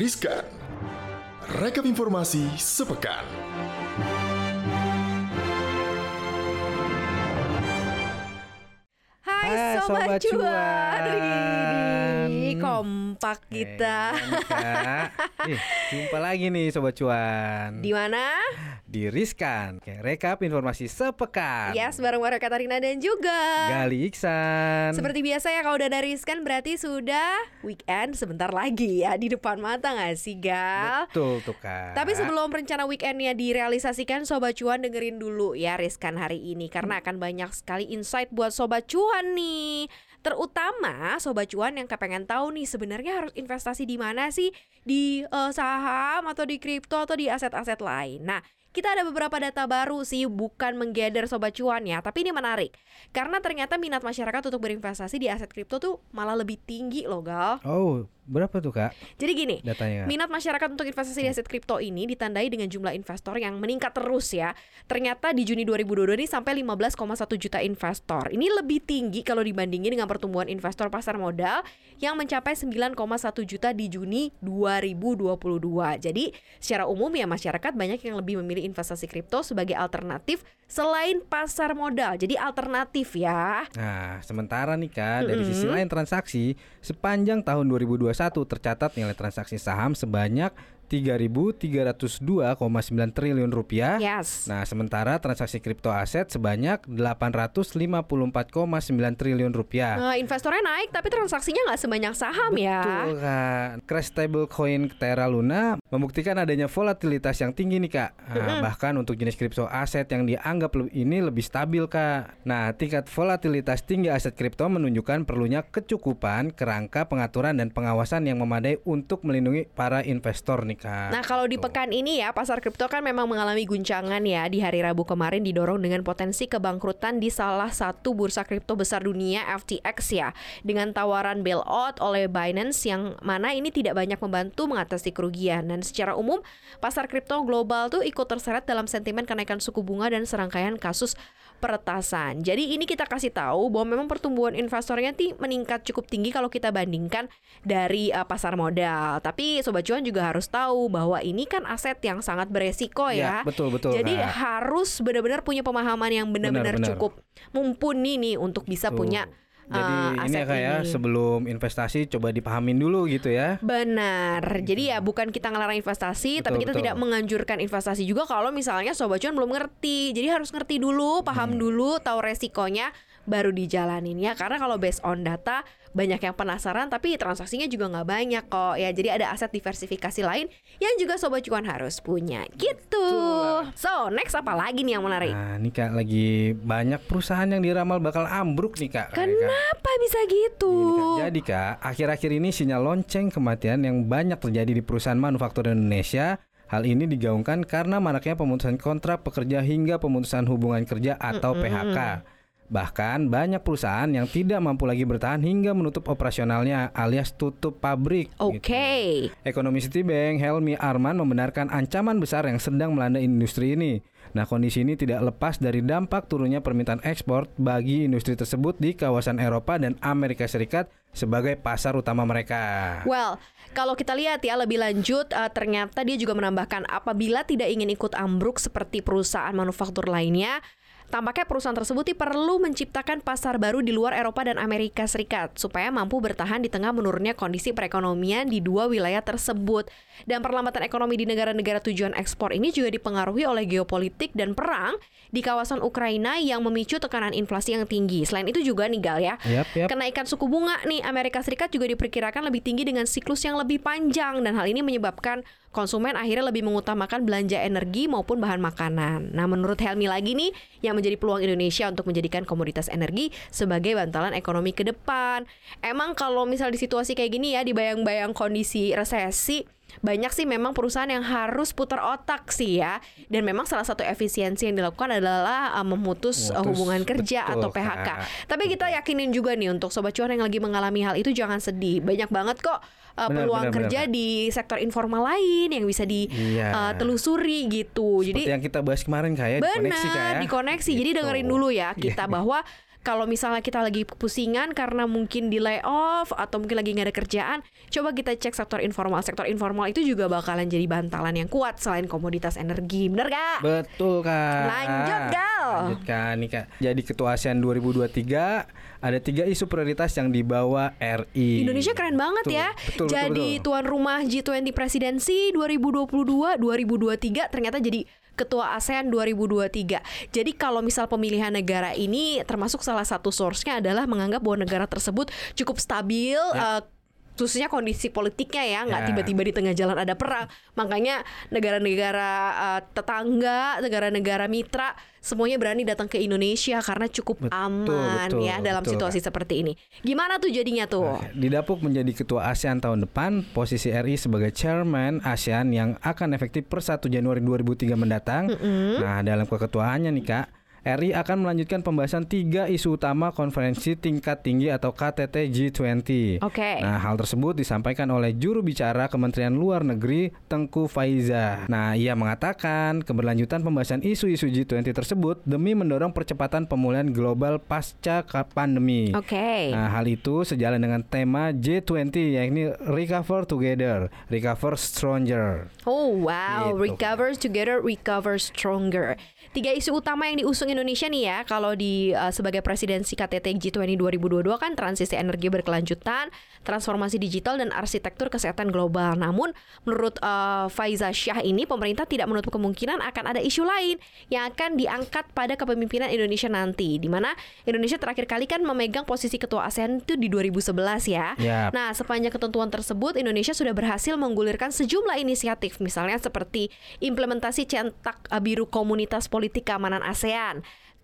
Riskan. Rekap informasi sepekan. Hai, Hai, Sobat, Sobat Cuan. Cuan. Kompak kita. Eh, Kak. Ih, jumpa lagi nih Sobat Cuan Di mana? Di Riskan Kayak rekap informasi sepekan Yes, bareng-bareng Katarina dan juga. Gali Iksan Seperti biasa ya kalau udah dari Riskan berarti sudah weekend sebentar lagi ya di depan mata gak sih Gal? Betul tuh Kak Tapi sebelum rencana weekendnya direalisasikan Sobat Cuan dengerin dulu ya Riskan hari ini Karena akan banyak sekali insight buat Sobat Cuan nih Terutama Sobat Cuan yang kepengen tahu nih sebenarnya harus investasi di mana sih? Di eh, saham atau di kripto atau di aset-aset lain? Nah kita ada beberapa data baru sih bukan menggather sobat cuan ya tapi ini menarik. Karena ternyata minat masyarakat untuk berinvestasi di aset kripto tuh malah lebih tinggi loh gal. Oh berapa tuh Kak jadi gini datanya Minat masyarakat untuk investasi di aset kripto ini ditandai dengan jumlah investor yang meningkat terus ya. Ternyata di Juni 2022 ini sampai 15,1 juta investor. Ini lebih tinggi kalau dibandingin dengan pertumbuhan investor pasar modal yang mencapai 9,1 juta di Juni 2022. Jadi secara umum ya masyarakat banyak yang lebih memilih investasi kripto sebagai alternatif selain pasar modal. Jadi alternatif ya. Nah sementara nih Kak Dari sisi lain transaksi Sepanjang tahun 2021 tercatat nilai transaksi saham sebanyak 3.302,9 triliun rupiah Yes. Nah, sementara transaksi kripto aset sebanyak 854,9 triliun rupiah. Nah, investornya naik tapi transaksinya nggak sebanyak saham ya. Betul, Kak. Crash stablecoin Terra Luna membuktikan adanya volatilitas yang tinggi nih, Kak. Nah, bahkan untuk jenis kripto aset yang dianggap ini lebih stabil, Kak. Nah, tingkat volatilitas tinggi aset kripto menunjukkan perlunya kecukupan kerangka pengaturan dan pengawasan yang memadai untuk melindungi para investor nih, Kak. Nah kalau di pekan ini ya pasar kripto kan memang mengalami guncangan ya di hari Rabu kemarin didorong dengan potensi kebangkrutan di salah satu bursa kripto besar dunia FTX ya dengan tawaran bailout oleh Binance yang mana ini tidak banyak membantu mengatasi kerugian dan secara umum pasar kripto global tuh ikut terseret dalam sentimen kenaikan suku bunga dan serangkaian kasus peretasan. Jadi ini kita kasih tahu bahwa memang pertumbuhan investornya ti meningkat cukup tinggi kalau kita bandingkan dari uh, pasar modal. Tapi sobat cuan juga harus tahu bahwa ini kan aset yang sangat beresiko ya. Ya, betul, betul, Jadi Kak. harus benar-benar punya pemahaman yang benar-benar Benar, benar. cukup mumpuni nih untuk bisa Tuh. punya Jadi uh, ini ya Kak ya, sebelum investasi coba dipahamin dulu gitu ya. Benar. Jadi ya bukan kita ngelarang investasi, tapi kita betul. tidak menganjurkan investasi juga kalau misalnya sobat cuan belum ngerti. Jadi harus ngerti dulu, paham Hmm. dulu, tahu resikonya baru dijalanin ya. Karena kalau based on data banyak yang penasaran tapi transaksinya juga nggak banyak kok ya. Jadi ada aset diversifikasi lain yang juga sobat cuan harus punya gitu. So next apa lagi nih yang menarik? Nah, ini Kak lagi banyak perusahaan yang diramal bakal ambruk nih Kak. Kak. Kenapa bisa gitu? Gini, Kak. Jadi Kak, akhir-akhir ini sinyal lonceng kematian yang banyak terjadi di perusahaan manufaktur Indonesia Hal ini digaungkan karena maraknya pemutusan kontrak pekerja hingga pemutusan hubungan kerja atau PHK. Bahkan banyak perusahaan yang tidak mampu lagi bertahan hingga menutup operasionalnya alias tutup pabrik. Oke. gitu. Ekonomi Citibank Helmi Arman membenarkan ancaman besar yang sedang melanda industri ini. Nah, kondisi ini tidak lepas dari dampak turunnya permintaan ekspor bagi industri tersebut di kawasan Eropa dan Amerika Serikat sebagai pasar utama mereka. Well, kalau kita lihat ya lebih lanjut, eh, ternyata dia juga menambahkan apabila tidak ingin ikut ambruk seperti perusahaan manufaktur lainnya, tampaknya perusahaan tersebut perlu menciptakan pasar baru di luar Eropa dan Amerika Serikat supaya mampu bertahan di tengah menurunnya kondisi perekonomian di dua wilayah tersebut. Dan perlambatan ekonomi di negara-negara tujuan ekspor ini juga dipengaruhi oleh geopolitik dan perang di kawasan Ukraina yang memicu tekanan inflasi yang tinggi. Selain itu juga nih Gal ya, Yap, yap. Kenaikan suku bunga nih Amerika Serikat juga diperkirakan lebih tinggi dengan siklus yang lebih panjang dan hal ini menyebabkan konsumen akhirnya lebih mengutamakan belanja energi maupun bahan makanan. Nah, menurut Helmi lagi nih yang menjadi peluang Indonesia untuk menjadikan komoditas energi sebagai bantalan ekonomi ke depan. Emang kalau misal di situasi kayak gini ya dibayang-bayang kondisi resesi banyak sih memang perusahaan yang harus putar otak sih ya dan memang salah satu efisiensi yang dilakukan adalah uh, memutus, uh, Memutus, hubungan kerja betul, atau PHK. Kak. Tapi kita yakinin juga nih untuk sobat cuan yang lagi mengalami hal itu jangan sedih. Banyak banget kok uh, Benar, peluang benar, kerja benar, di sektor informal lain yang bisa Iya. ditelusuri gitu. Seperti Jadi yang kita bahas kemarin kayak dikoneksi Benar, kayak dikoneksi. Jadi Gitu. dengerin dulu ya kita Iya. bahwa kalau misalnya kita lagi pusingan karena mungkin di layoff atau mungkin lagi nggak ada kerjaan, coba kita cek sektor informal. Sektor informal itu juga bakalan jadi bantalan yang kuat selain komoditas energi. Bener gak? Betul kak. Lanjut, Gal. Lanjutkan nih kak. Jadi ketua ASEAN 2023 ada tiga isu prioritas yang dibawa RI. Indonesia keren banget Betul, ya. betul, betul, jadi betul. tuan rumah G20 presidensi 2022 2023 ternyata jadi ketua ASEAN 2023. Jadi kalau misal pemilihan negara ini termasuk salah satu source-nya adalah menganggap bahwa negara tersebut cukup stabil Ya. eh, khususnya kondisi politiknya ya nggak Ya. tiba-tiba di tengah jalan ada perang. Makanya negara-negara eh, tetangga negara-negara mitra semuanya berani datang ke Indonesia karena cukup Betul, aman betul, ya dalam betul, situasi seperti ini. Gimana tuh jadinya tuh? Nah, Didapuk menjadi ketua ASEAN tahun depan, posisi RI sebagai chairman ASEAN yang akan efektif per 1 Januari 2003 mendatang. Nah, dalam keketuaannya nih Kak, RI akan melanjutkan pembahasan tiga isu utama konferensi tingkat tinggi atau KTT G20. Oke. Nah, hal tersebut disampaikan oleh juru bicara Kementerian Luar Negeri Tengku Faiza. Nah, ia mengatakan keberlanjutan pembahasan isu-isu G20 tersebut demi mendorong percepatan pemulihan global pasca pandemi. Oke. Nah, hal itu sejalan dengan tema G20 yakni Recover Together, Recover Stronger. Oh wow, Gitu, recover together, recover stronger. Tiga isu utama yang diusung Indonesia nih ya, kalau di uh, sebagai presidensi KTT G20 2022 kan transisi energi berkelanjutan, transformasi digital dan arsitektur kesehatan global. Namun menurut uh, Faiza Syah ini pemerintah tidak menutup kemungkinan akan ada isu lain yang akan diangkat pada kepemimpinan Indonesia nanti, di mana Indonesia terakhir kali kan memegang posisi ketua ASEAN itu di 2011 ya. Yap. Nah, sepanjang ketentuan tersebut, Indonesia sudah berhasil menggulirkan sejumlah inisiatif, misalnya seperti implementasi centak uh, biru komunitas politik keamanan ASEAN.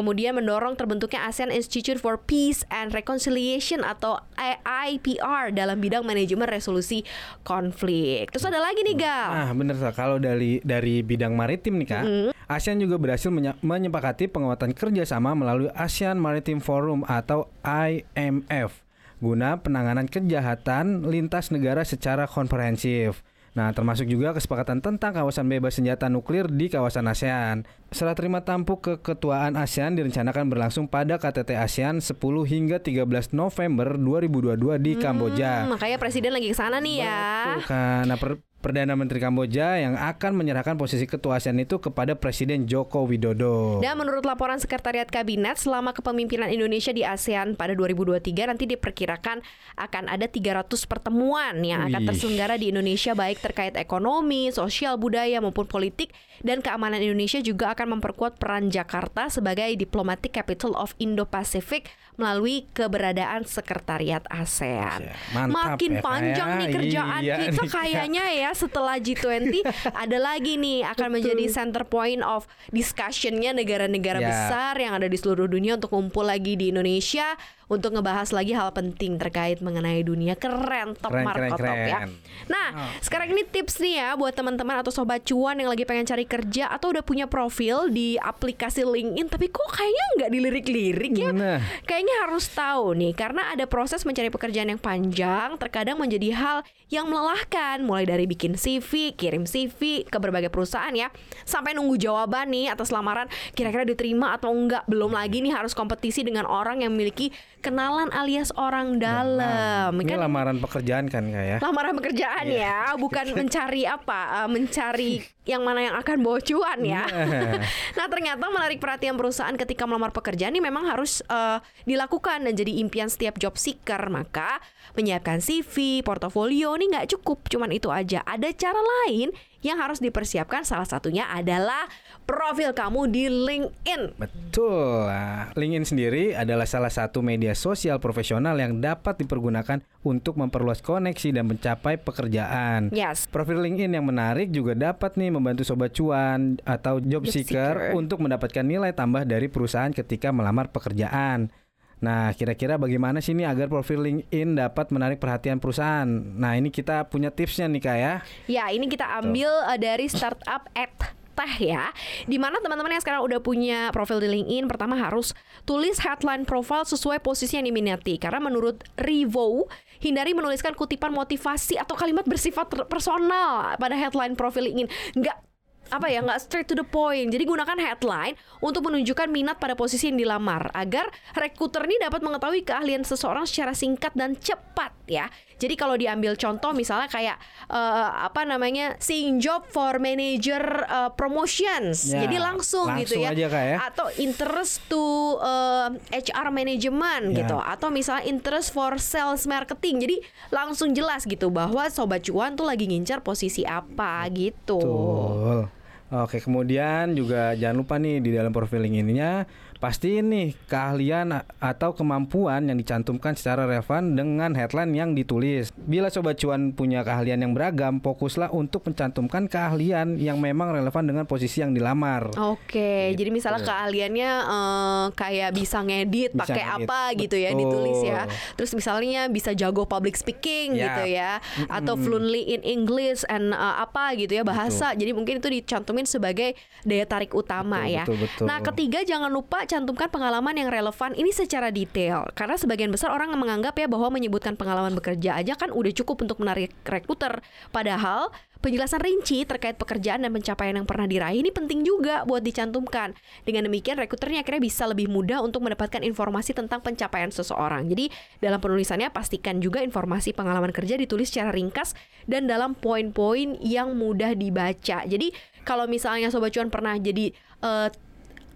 Kemudian mendorong terbentuknya ASEAN Institute for Peace and Reconciliation atau IPR dalam bidang manajemen resolusi konflik. Terus ada lagi nih, Gal. Nah, bener Kak. kalau dari dari bidang maritim nih Kak, ASEAN juga berhasil menye- menyepakati penguatan kerjasama melalui ASEAN Maritime Forum atau IMF guna penanganan kejahatan lintas negara secara komprehensif. Nah, termasuk juga kesepakatan tentang kawasan bebas senjata nuklir di kawasan ASEAN. Serah terima tampuk keketuaan ASEAN direncanakan berlangsung pada KTT ASEAN 10 hingga 13 November 2022 di Kamboja. Hmm, makanya presiden lagi ke sana nih ya. Kan. Nah, per- Perdana Menteri Kamboja yang akan menyerahkan posisi ketua ASEAN itu kepada Presiden Joko Widodo. Dan menurut laporan Sekretariat Kabinet, selama kepemimpinan Indonesia di ASEAN pada 2023 nanti diperkirakan akan ada 300 pertemuan yang akan terselenggara di Indonesia baik terkait ekonomi, sosial, budaya maupun politik dan keamanan Indonesia juga akan memperkuat peran Jakarta sebagai diplomatic capital of Indo-Pacific melalui keberadaan Sekretariat ASEAN. Ya, mantap Makin ya, panjang Kak. nih kerjaan Iya kita nih, Kak. kayaknya ya setelah G20 ada lagi nih akan menjadi center point of discussionnya negara-negara Ya. besar yang ada di seluruh dunia untuk kumpul lagi di Indonesia untuk ngebahas lagi hal penting terkait mengenai dunia keren top Keren, markotop keren, ya. keren. Nah, sekarang ini tips nih ya buat teman-teman atau sobat cuan yang lagi pengen cari kerja atau udah punya profil di aplikasi LinkedIn tapi kok kayaknya nggak dilirik-lirik ya. Nah. Kayaknya harus tahu nih karena ada proses mencari pekerjaan yang panjang terkadang menjadi hal yang melelahkan mulai dari bikin CV, kirim CV ke berbagai perusahaan ya sampai nunggu jawaban nih atas lamaran kira-kira diterima atau enggak. Belum lagi nih harus kompetisi dengan orang yang memiliki kenalan alias orang dalam. Ini Kan lamaran pekerjaan kan Kak ya? lamaran pekerjaan ya, bukan mencari apa, eh, mencari yang mana yang akan bawa cuan ya. Nah. nah ternyata menarik perhatian perusahaan ketika melamar pekerjaan ini memang harus eh, dilakukan dan jadi impian setiap job seeker. Maka menyiapkan CV, portofolio ini nggak cukup, cuman itu aja. Ada cara lain yang harus dipersiapkan. Salah satunya adalah profil kamu di LinkedIn. Betul. Nah, LinkedIn sendiri adalah salah satu media sosial profesional yang dapat dipergunakan untuk memperluas koneksi dan mencapai pekerjaan. Yes. Profil LinkedIn yang menarik juga dapat nih membantu sobat cuan atau job, Job seeker, seeker. untuk mendapatkan nilai tambah dari perusahaan ketika melamar pekerjaan. Nah, kira-kira bagaimana sih nih agar profil LinkedIn dapat menarik perhatian perusahaan? Nah, ini kita punya tipsnya nih Kak ya. Ya, ini kita ambil uh, dari startup at teh ya. Di mana teman-teman yang sekarang udah punya profil di LinkedIn, pertama harus tulis headline profile sesuai posisi yang diminati. Karena menurut Revo, hindari menuliskan kutipan motivasi atau kalimat bersifat personal pada headline profil LinkedIn. Nggak apa ya nggak straight to the point. Jadi gunakan headline untuk menunjukkan minat pada posisi yang dilamar agar rekruter ini dapat mengetahui keahlian seseorang secara singkat dan cepat ya. Jadi kalau diambil contoh misalnya kayak uh, apa namanya seeing job for manager uh, promotions. Ya, Jadi langsung, gitu langsung ya. aja, Kak, ya. Atau interest to uh, HR management Ya. gitu atau misalnya interest for sales marketing. Jadi langsung jelas gitu bahwa sobat cuan tuh lagi ngincar posisi apa gitu. Betul. Oke, kemudian juga jangan lupa nih di dalam profiling ininya pastiin nih keahlian atau kemampuan yang dicantumkan secara relevan dengan headline yang ditulis. Bila sobat cuan punya keahlian yang beragam, fokuslah untuk mencantumkan keahlian yang memang relevan dengan posisi yang dilamar. Oke, jadi misalnya keahliannya eh, kayak bisa ngedit Bisa pakai ngedit, apa gitu ya betul. ditulis ya. Terus misalnya bisa jago public speaking Ya. gitu ya, atau fluently in English and eh, apa gitu ya bahasa. Jadi mungkin itu dicantumin sebagai daya tarik utama Betul, ya. betul, betul. Nah, ketiga jangan lupa cantumkan pengalaman yang relevan ini secara detail karena sebagian besar orang menganggap ya bahwa menyebutkan pengalaman bekerja aja kan udah cukup untuk menarik rekruter. Padahal Penjelasan rinci terkait pekerjaan dan pencapaian yang pernah diraih ini penting juga buat dicantumkan. Dengan demikian, rekruternya akhirnya bisa lebih mudah untuk mendapatkan informasi tentang pencapaian seseorang. Jadi, dalam penulisannya pastikan juga informasi pengalaman kerja ditulis secara ringkas dan dalam poin-poin yang mudah dibaca. Jadi, kalau misalnya Sobat Cuan pernah jadi eh,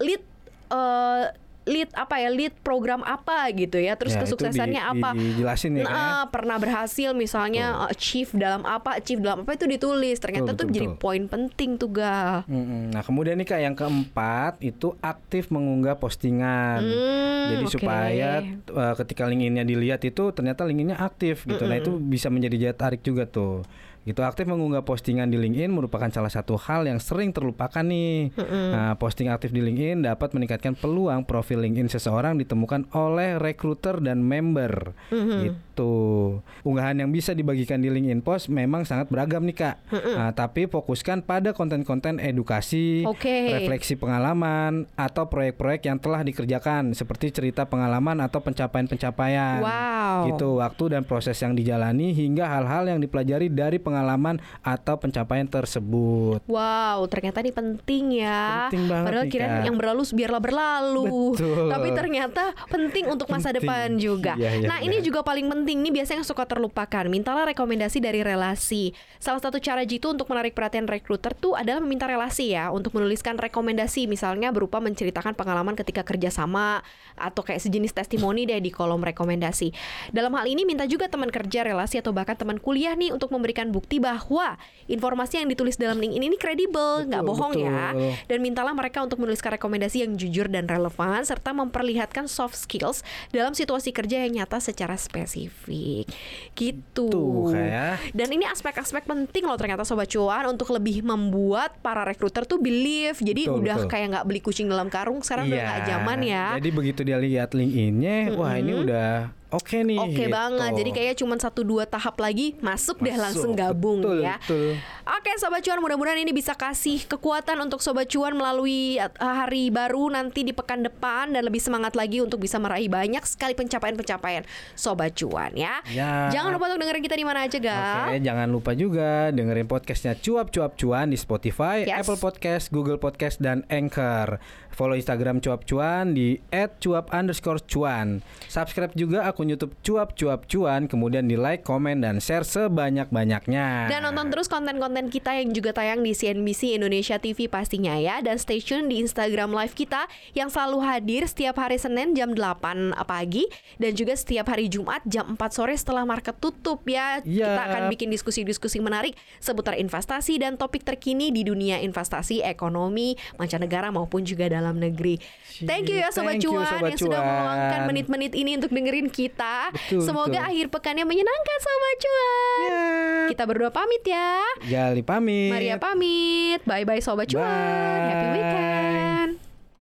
lead eh, lead apa ya lead program apa gitu ya terus Ya, kesuksesannya di- apa dijelasin ya, ya. nah pernah berhasil misalnya uh, achieve dalam apa achieve dalam apa itu ditulis ternyata Betul, tuh betul, jadi betul. poin penting tuh gal. Nah kemudian nih kak yang keempat itu aktif mengunggah postingan. Hmm, Jadi oke. supaya uh, ketika linkinnya dilihat itu ternyata linkinnya aktif gitu. Nah itu bisa menjadi daya tarik juga tuh. Gitu aktif mengunggah postingan di LinkedIn merupakan salah satu hal yang sering terlupakan nih. Nah posting aktif di LinkedIn dapat meningkatkan peluang profil LinkedIn seseorang ditemukan oleh rekruter dan member. Gitu. Unggahan yang bisa dibagikan di LinkedIn Post memang sangat beragam nih kak. Nah, tapi fokuskan pada konten-konten edukasi, Oke. refleksi pengalaman atau proyek-proyek yang telah dikerjakan seperti cerita pengalaman atau pencapaian-pencapaian. Wow. Gitu, waktu dan proses yang dijalani hingga hal-hal yang dipelajari dari pengalaman atau pencapaian tersebut. Wow, ternyata ini penting ya. Penting banget Padahal nih, kirain Kak. yang berlalu biarlah berlalu. Betul. Tapi ternyata penting untuk masa Penting. depan juga. Iya, iya, nah, ini iya. juga paling penting nih biasanya yang suka terlupakan. Mintalah rekomendasi dari relasi. Salah satu cara Jitu untuk menarik perhatian rekruter tuh adalah meminta relasi ya untuk menuliskan rekomendasi misalnya berupa menceritakan pengalaman ketika kerjasama atau kayak sejenis testimoni deh di kolom rekomendasi. Dalam hal ini minta juga teman kerja, relasi atau bahkan teman kuliah nih untuk memberikan bukti bahwa informasi yang ditulis dalam link ini ini kredibel, nggak Betul, bohong ya. betul. Dan mintalah mereka untuk menuliskan rekomendasi yang jujur dan relevan serta memperlihatkan soft skills dalam situasi kerja yang nyata secara spesifik. Gitu. Tuh, kayak. Dan ini aspek-aspek penting loh ternyata sobat cuan untuk lebih membuat para rekruter tuh believe. Jadi Betul, udah betul. kayak nggak beli kucing dalam karung sekarang udah nggak zaman ya. Jadi begitu dia lihat LinkedIn-nya, wah ini udah oke nih. Oke gitu. banget. Jadi kayaknya cuma satu dua tahap lagi masuk, deh Masuk. langsung gabung Betul, ya. betul. Oke sobat cuan mudah-mudahan ini bisa kasih kekuatan untuk sobat cuan melalui uh, hari baru nanti di pekan depan dan lebih semangat lagi untuk bisa meraih banyak sekali pencapaian-pencapaian sobat cuan ya. Ya. Jangan lupa untuk dengerin kita di mana aja gal. Oke, jangan lupa juga dengerin podcastnya Cuap Cuap Cuan di Spotify, Yes. Apple Podcast, Google Podcast, dan Anchor. Follow Instagram Cuap Cuan di @cuap underscore cuan. Subscribe juga akun YouTube Cuap Cuap Cuan, kemudian di like, komen, dan share sebanyak-banyaknya. Dan nonton terus konten-konten kita yang juga tayang di CNBC Indonesia TV pastinya ya. Dan stay tune di Instagram live kita yang selalu hadir setiap hari Senin jam 8 pagi Dan juga setiap hari Jumat jam 4 sore setelah market tutup ya. Kita Yap. akan bikin diskusi-diskusi menarik seputar investasi dan topik terkini di dunia investasi, ekonomi, mancanegara maupun juga dalam negeri. Thank you ya Sobat Cuan Sobat yang sudah meluangkan menit-menit ini untuk dengerin kita Betul, Semoga betul. akhir pekannya menyenangkan Sobat Cuan Ya. Kita berdua pamit ya Gali pamit. Maria pamit. Bye bye sobat cuan. Happy Bye. weekend.